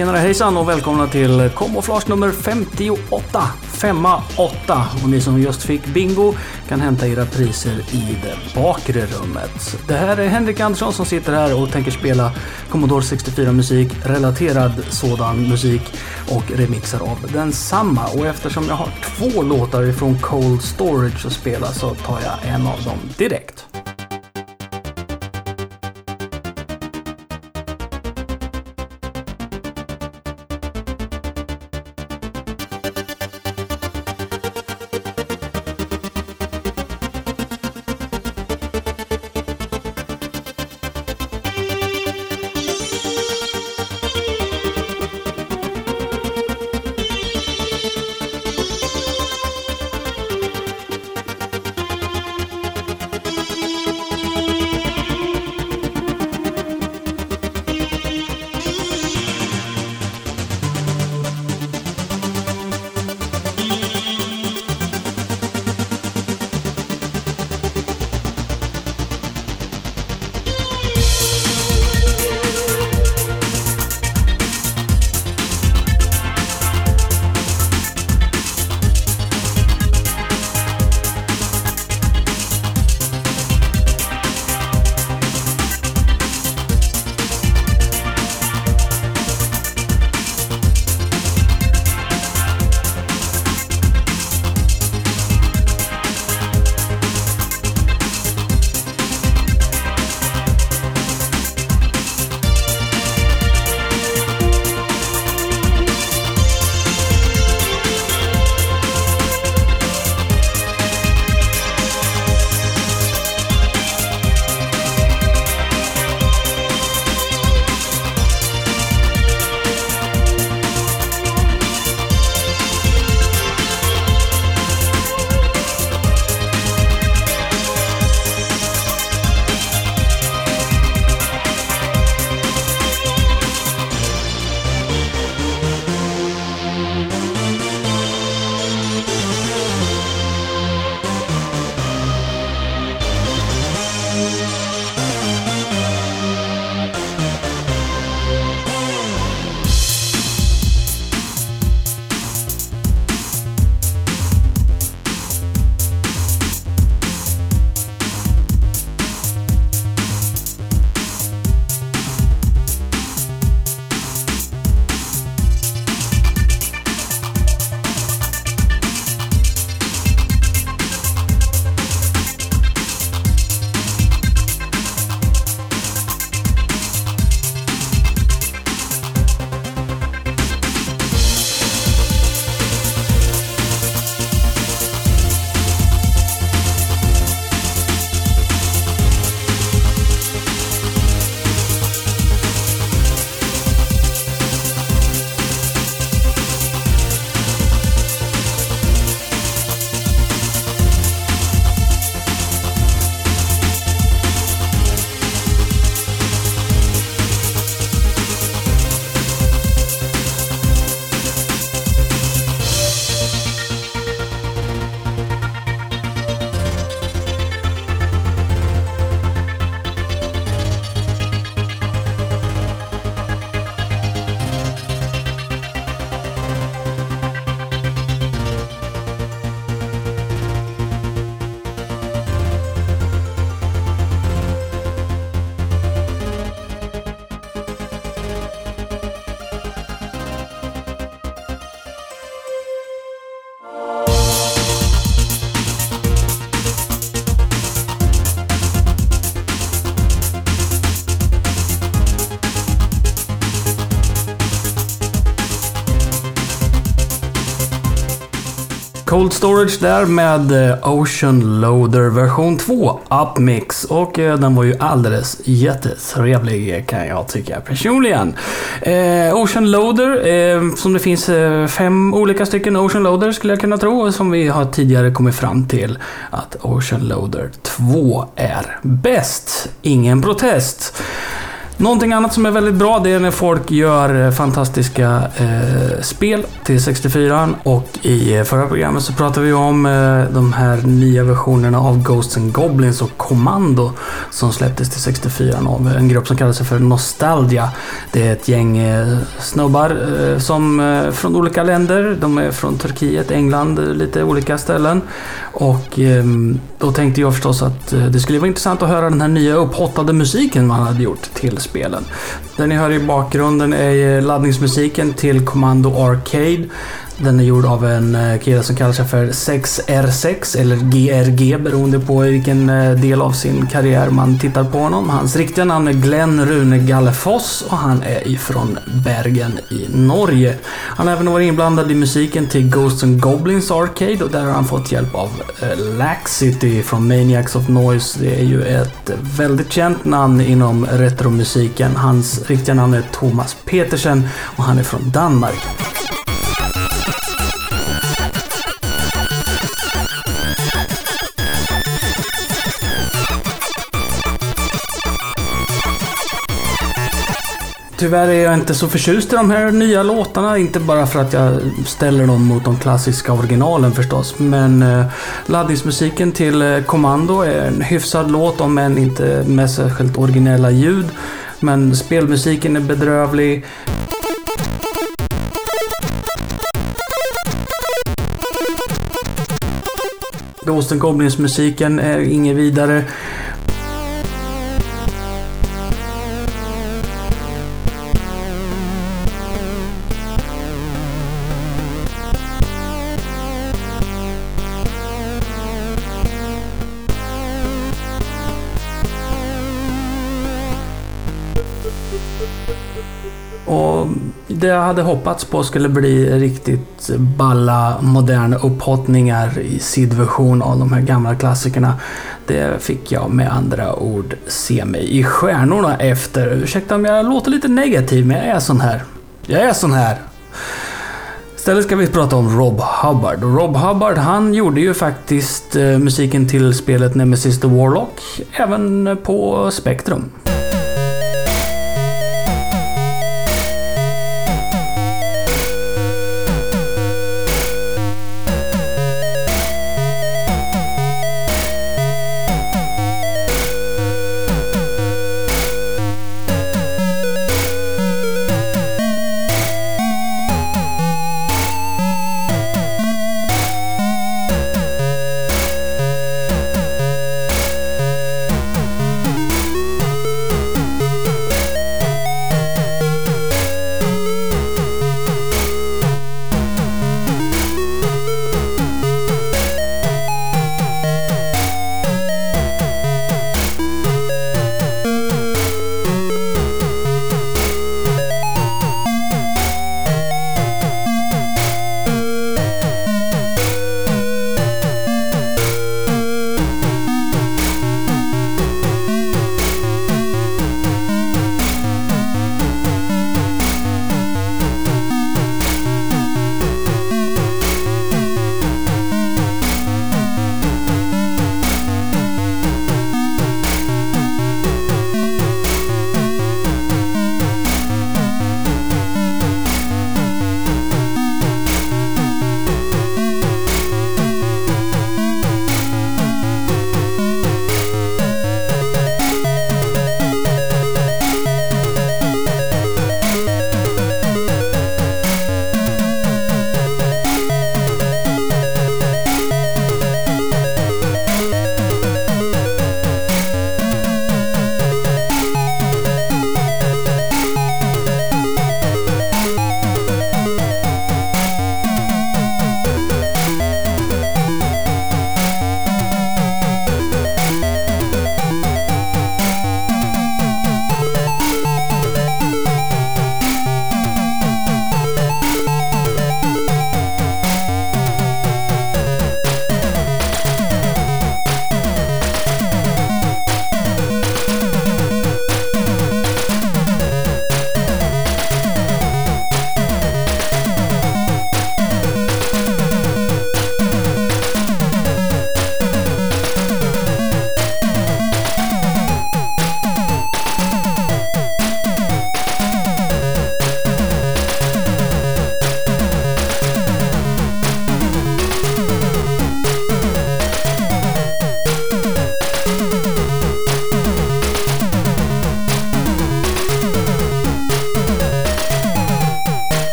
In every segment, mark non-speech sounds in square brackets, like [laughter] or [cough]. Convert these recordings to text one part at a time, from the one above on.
Tjenare hejsan och välkomna till Kamouflage nummer 58. 58. Och ni som just fick bingo kan hämta era priser i det bakre rummet. Det här är Henrik Andersson som sitter här och tänker spela Commodore 64 musik, relaterad sådan musik och remixar av densamma. Och eftersom jag har två låtar ifrån Cold Storage att spela så tar jag en av dem direkt. Cold Storage där med eh, Ocean Loader version 2 Upmix. Och eh, den var ju alldeles jättetrevlig kan jag tycka personligen. Eh, Ocean Loader, eh, som det finns eh, fem olika stycken Ocean Loader skulle jag kunna tro. Som vi har tidigare kommit fram till att Ocean Loader 2 är bäst. Ingen protest. Någonting annat som är väldigt bra det är när folk gör eh, fantastiska eh, spel till 64 och i eh, förra programmet så pratade vi om eh, de här nya versionerna av Ghosts and Goblins och Commando som släpptes till 64 av en grupp som kallar sig för Nostalgia. Det är ett gäng eh, snubbar eh, som eh, från olika länder. De är från Turkiet, England, eh, lite olika ställen. Och ehm, då tänkte jag förstås att eh, det skulle vara intressant att höra den här nya upphottade musiken man hade gjort till spelen. Det ni hör i bakgrunden är laddningsmusiken till Commando Arcade. Den är gjord av en eh, kille som kallar sig för 6R6 eller GRG beroende på vilken eh, del av sin karriär man tittar på honom. Hans riktiga namn är Glenn Rune Gallefoss och han är ifrån Bergen i Norge. Han har även varit inblandad i musiken till Ghosts and Goblins Arcade och där har han fått hjälp av eh, Laxity från Maniacs of Noise. Det är ju ett väldigt känt namn inom retromusiken. Hans riktiga namn är Thomas Petersen och han är från Danmark. Tyvärr är jag inte så förtjust i de här nya låtarna. Inte bara för att jag ställer dem mot de klassiska originalen förstås. Men eh, laddningsmusiken till eh, Commando är en hyfsad låt om än inte med särskilt originella ljud. Men spelmusiken är bedrövlig. Ghost Goblins-musiken är inget vidare. Och det jag hade hoppats på skulle bli riktigt balla moderna upphottningar i sidversion av de här gamla klassikerna. Det fick jag med andra ord se mig i stjärnorna efter. Ursäkta om jag låter lite negativ, men jag är sån här. Jag är sån här. Istället ska vi prata om Rob Hubbard. Rob Hubbard han gjorde ju faktiskt eh, musiken till spelet Nemesis the Warlock, även på Spectrum.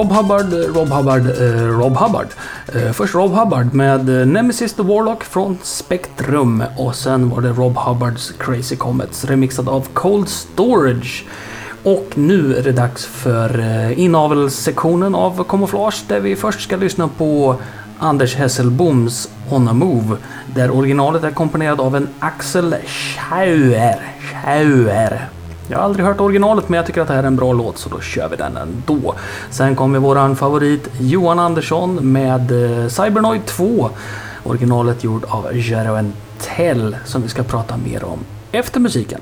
Rob Hubbard, Rob Hubbard, eh, Rob Hubbard. Eh, först Rob Hubbard med eh, Nemesis the Warlock från Spectrum och sen var det Rob Hubbards Crazy Comets remixad av Cold Storage. Och nu är det dags för eh, inavelssektionen av Camouflage där vi först ska lyssna på Anders Hesselboms On a Move där originalet är komponerat av en Axel Schauer. Schauer. Jag har aldrig hört originalet men jag tycker att det här är en bra låt så då kör vi den ändå. Sen kommer våran favorit Johan Andersson med eh, Cybernoid 2. Originalet gjord av Jeroen Tell som vi ska prata mer om efter musiken.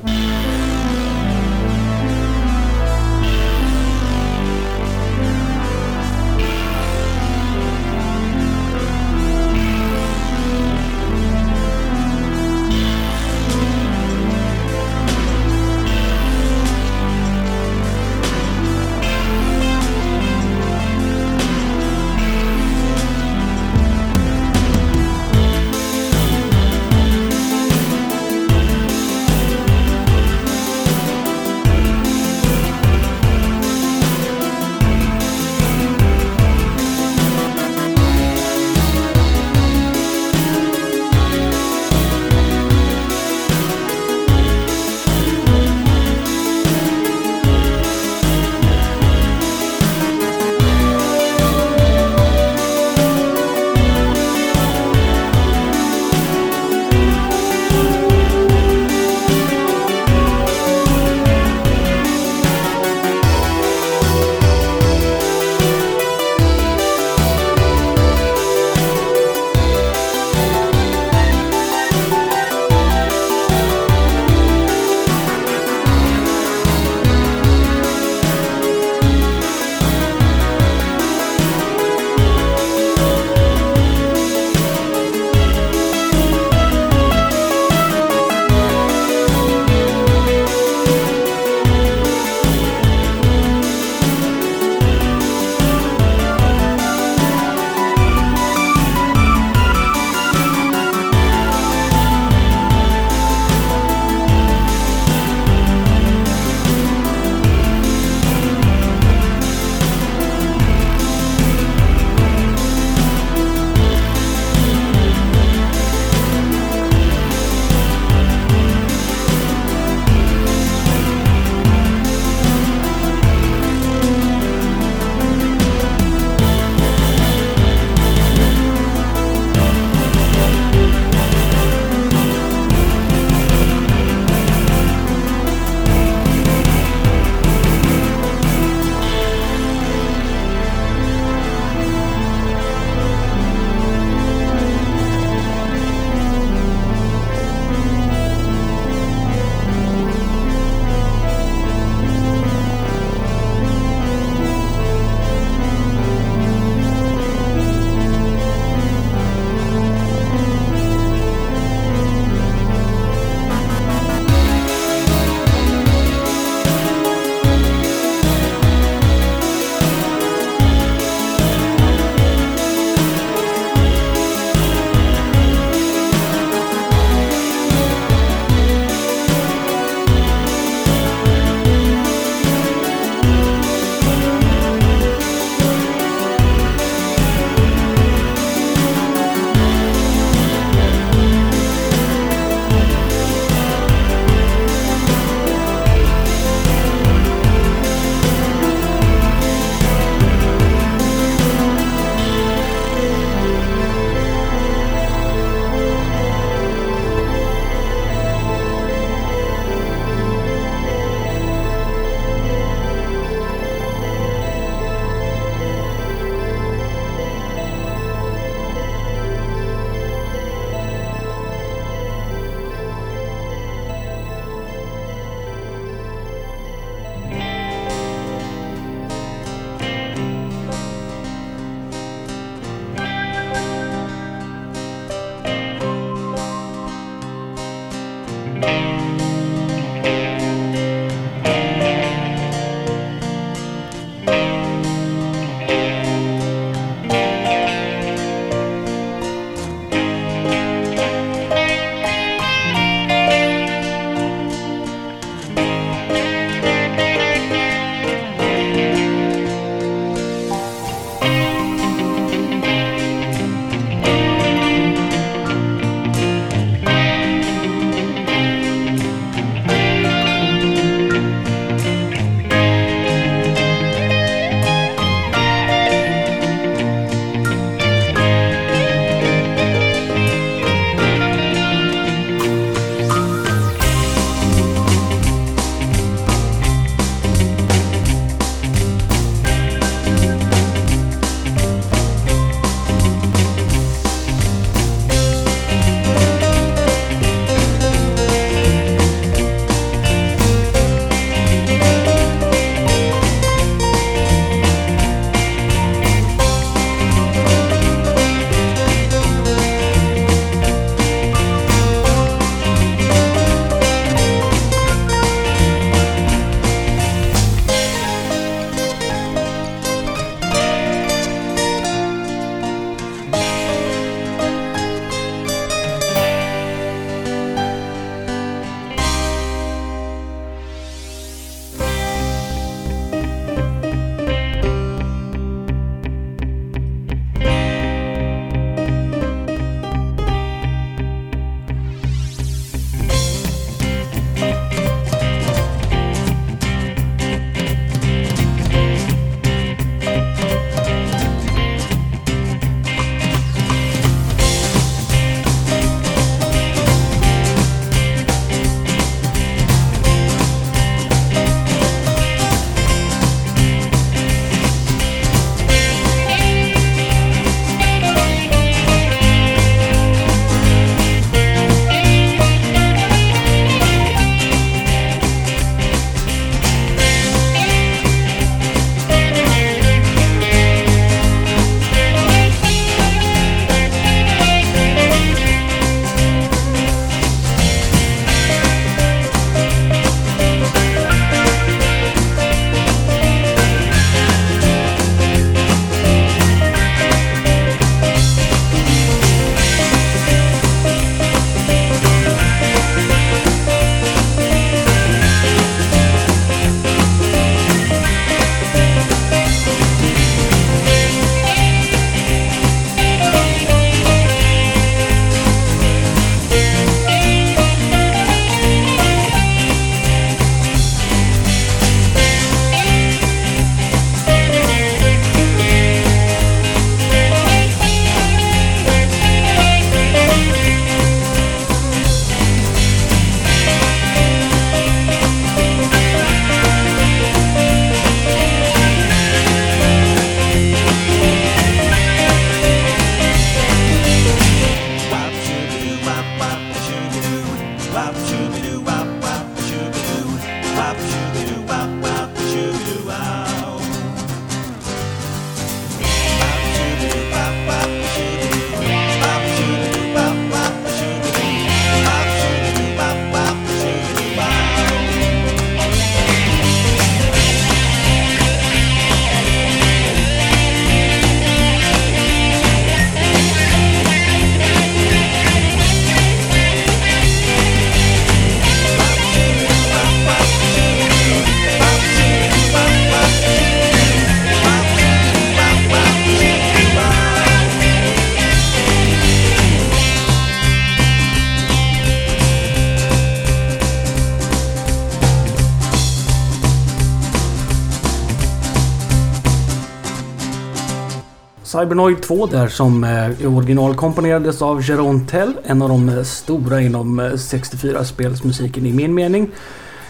Cybernoid 2 där som eh, originalkomponerades av Jérôme Tell. En av de eh, stora inom eh, 64-spelsmusiken i min mening.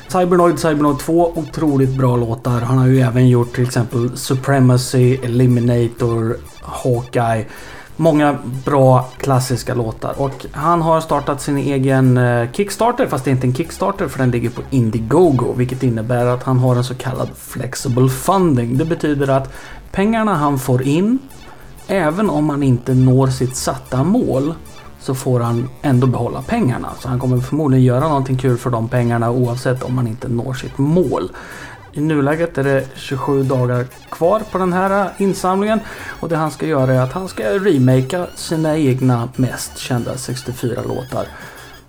Cybernoid, Cybernoid 2, otroligt bra låtar. Han har ju även gjort till exempel Supremacy, Eliminator, Hawkeye. Många bra klassiska låtar och han har startat sin egen eh, Kickstarter fast det är inte en Kickstarter för den ligger på Indiegogo vilket innebär att han har en så kallad Flexible Funding. Det betyder att pengarna han får in även om han inte når sitt satta mål så får han ändå behålla pengarna. Så han kommer förmodligen göra någonting kul för de pengarna oavsett om han inte når sitt mål. I nuläget är det 27 dagar kvar på den här insamlingen och det han ska göra är att han ska remakea sina egna mest kända 64 låtar.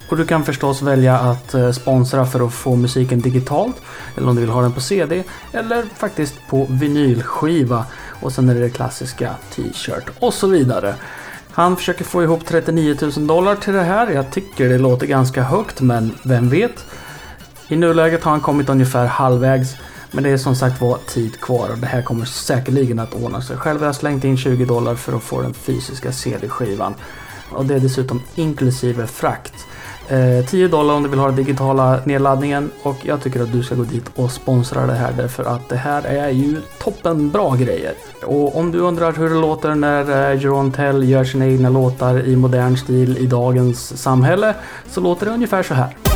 Och du kan förstås välja att eh, sponsra för att få musiken digitalt eller om du vill ha den på CD eller faktiskt på vinylskiva och sen är det det klassiska t-shirt och så vidare. Han försöker få ihop 39 000 dollar till det här. Jag tycker det låter ganska högt men vem vet? I nuläget har han kommit ungefär halvvägs. Men det är som sagt var tid kvar och det här kommer säkerligen att ordna sig. Själv har jag slängt in 20 dollar för att få den fysiska CD-skivan. Och det är dessutom inklusive frakt. Eh, 10 dollar om du vill ha den digitala nedladdningen och jag tycker att du ska gå dit och sponsra det här därför att det här är ju toppen bra grejer. Och om du undrar hur det låter när eh, Jerome Tell gör sina egna låtar i modern stil i dagens samhälle så låter det ungefär så här.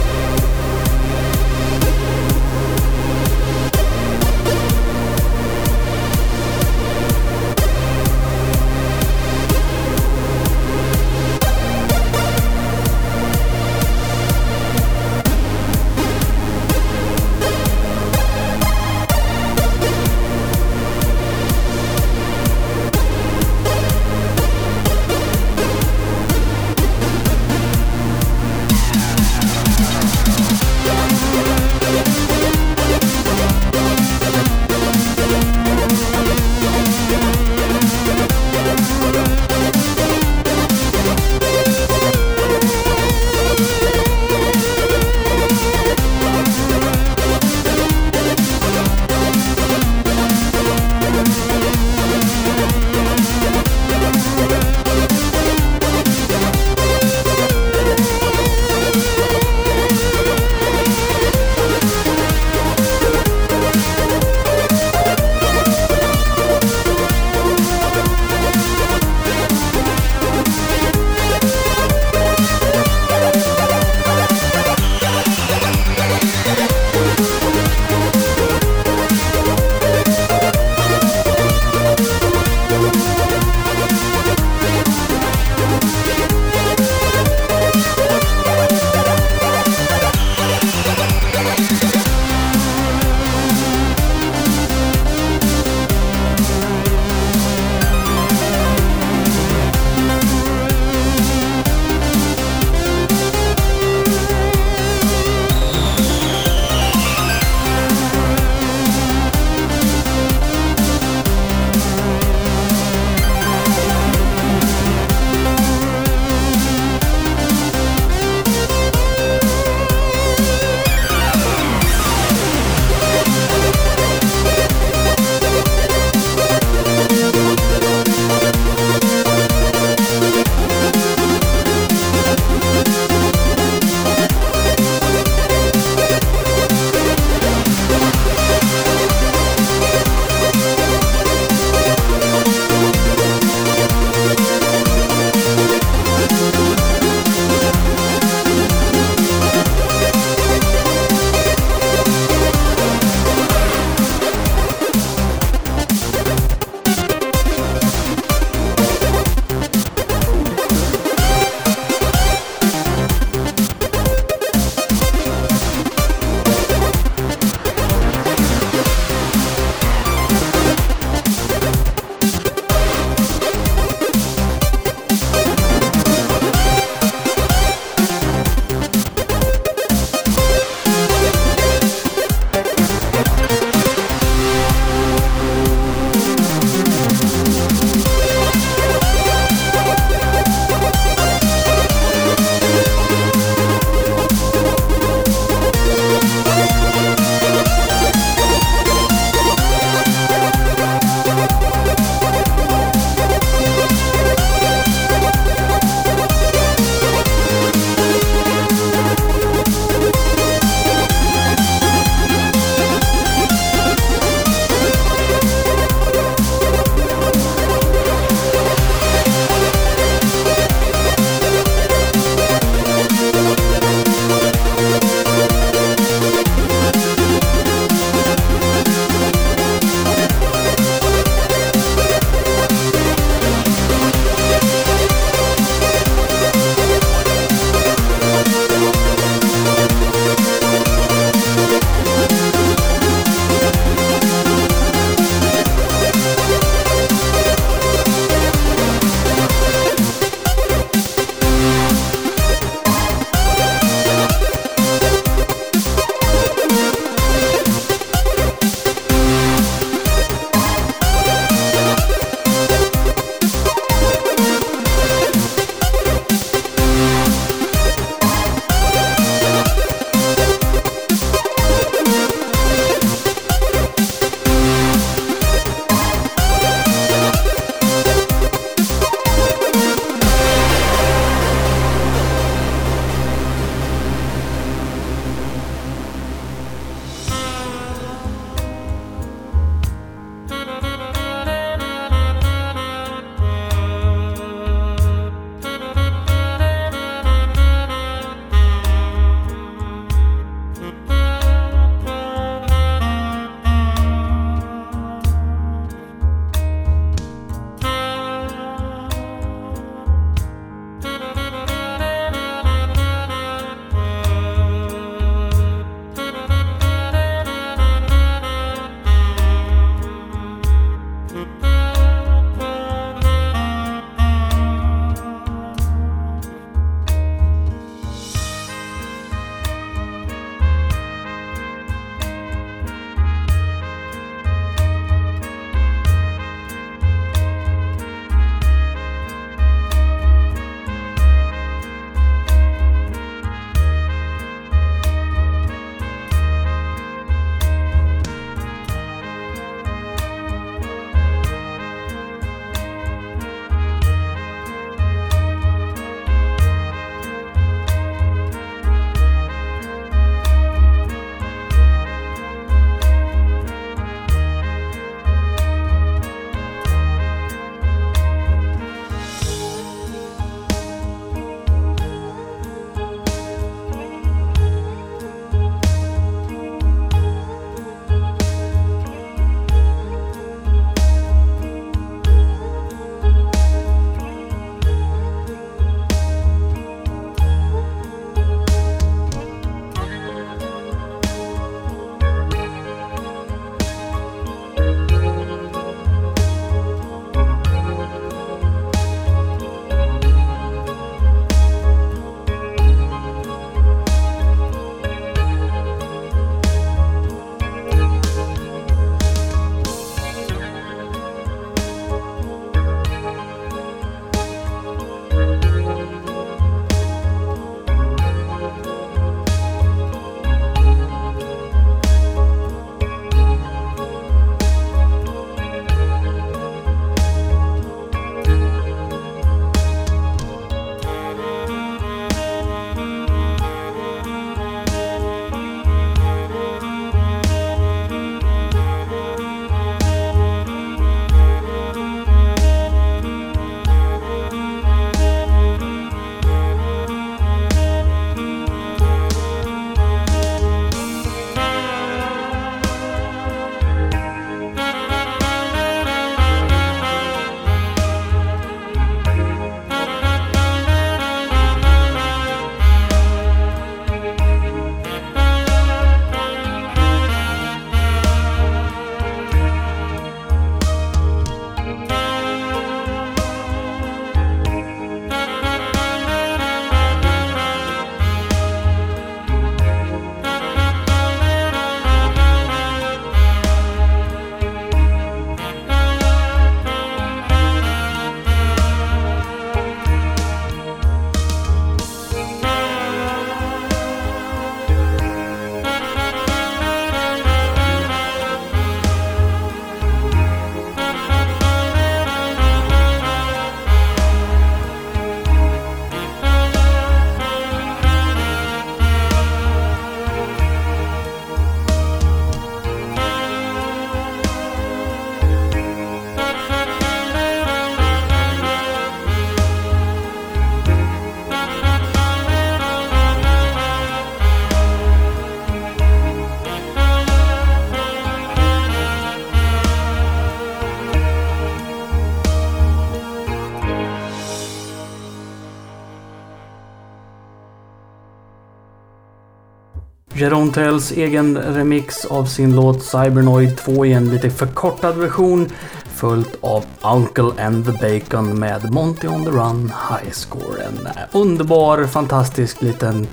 Jerome Tells egen remix av sin låt Cybernoid 2 i en lite förkortad version. Följt av Uncle and the Bacon med Monty on the Run High Score. En underbar, fantastisk liten...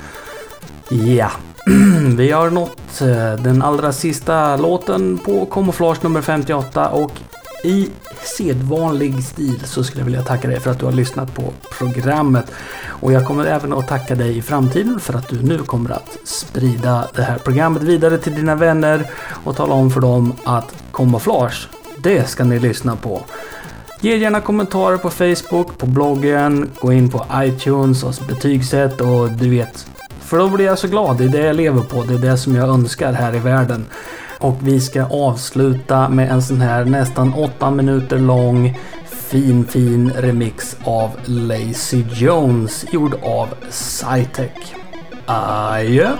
Ja. Yeah. [clears throat] Vi har nått eh, den allra sista låten på Camouflage nummer 58 och i sedvanlig stil så skulle jag vilja tacka dig för att du har lyssnat på programmet. Och jag kommer även att tacka dig i framtiden för att du nu kommer att sprida det här programmet vidare till dina vänner och tala om för dem att kamouflage, det ska ni lyssna på. Ge gärna kommentarer på Facebook, på bloggen, gå in på iTunes och betygsätt och du vet. För då blir jag så glad. Det är det jag lever på. Det är det som jag önskar här i världen. Och vi ska avsluta med en sån här nästan åtta minuter lång fin fin remix av Lazy Jones gjord av Cytec. Adjö!